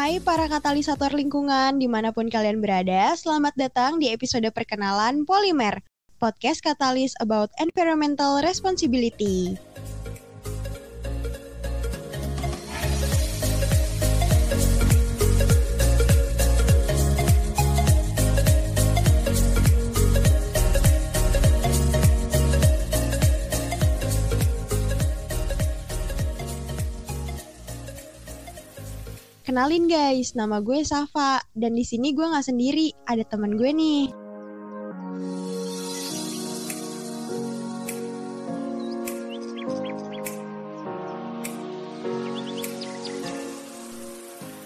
Hai para katalisator lingkungan di mana pun kalian berada, selamat datang di episode perkenalan Polimer, podcast katalis about environmental responsibility. Kenalin guys, nama gue Safa dan di sini gue nggak sendiri, ada teman gue nih.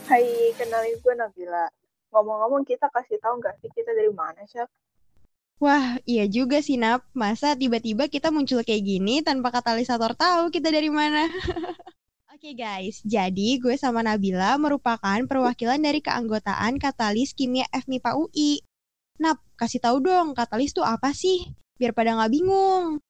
Hai, kenalin gue Nabila. Ngomong-ngomong kita kasih tahu nggak sih kita dari mana, Chef? Wah, iya juga sih Nap. Masa tiba-tiba kita muncul kayak gini tanpa katalisator tahu kita dari mana? Oke okay guys, jadi gue sama Nabila merupakan perwakilan dari keanggotaan Katalis Kimia FMIPA UI. Nap, kasih tahu dong, Katalis itu apa sih? Biar pada nggak bingung.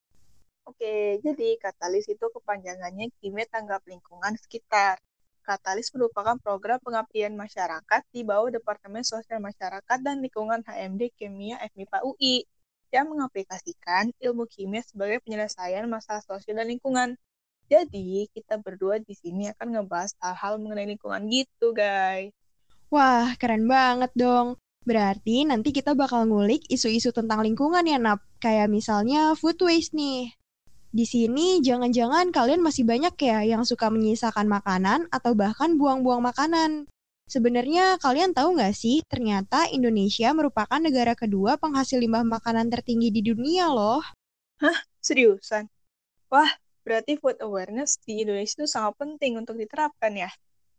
Oke, jadi Katalis itu kepanjangannya Kimia Tanggap Lingkungan Sekitar. Katalis merupakan program pengabdian masyarakat di bawah Departemen Sosial Masyarakat dan Lingkungan HMD Kimia FMIPA UI yang mengaplikasikan ilmu kimia sebagai penyelesaian masalah sosial dan lingkungan jadi, kita berdua di sini akan ngebahas hal-hal mengenai lingkungan gitu, guys. Wah, keren banget dong. Berarti nanti kita bakal ngulik isu-isu tentang lingkungan ya, Nap. Kayak misalnya food waste nih. Di sini jangan-jangan kalian masih banyak ya yang suka menyisakan makanan atau bahkan buang-buang makanan. Sebenarnya kalian tahu nggak sih, ternyata Indonesia merupakan negara kedua penghasil limbah makanan tertinggi di dunia loh. Hah? Seriusan? Wah, Berarti food awareness di Indonesia itu sangat penting untuk diterapkan ya.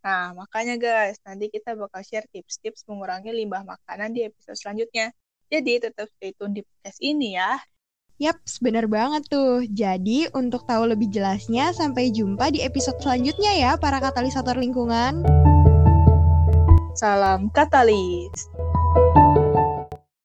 Nah, makanya guys, nanti kita bakal share tips-tips mengurangi limbah makanan di episode selanjutnya. Jadi tetap stay tune di podcast ini ya. Yap, benar banget tuh. Jadi, untuk tahu lebih jelasnya, sampai jumpa di episode selanjutnya ya, para katalisator lingkungan. Salam katalis.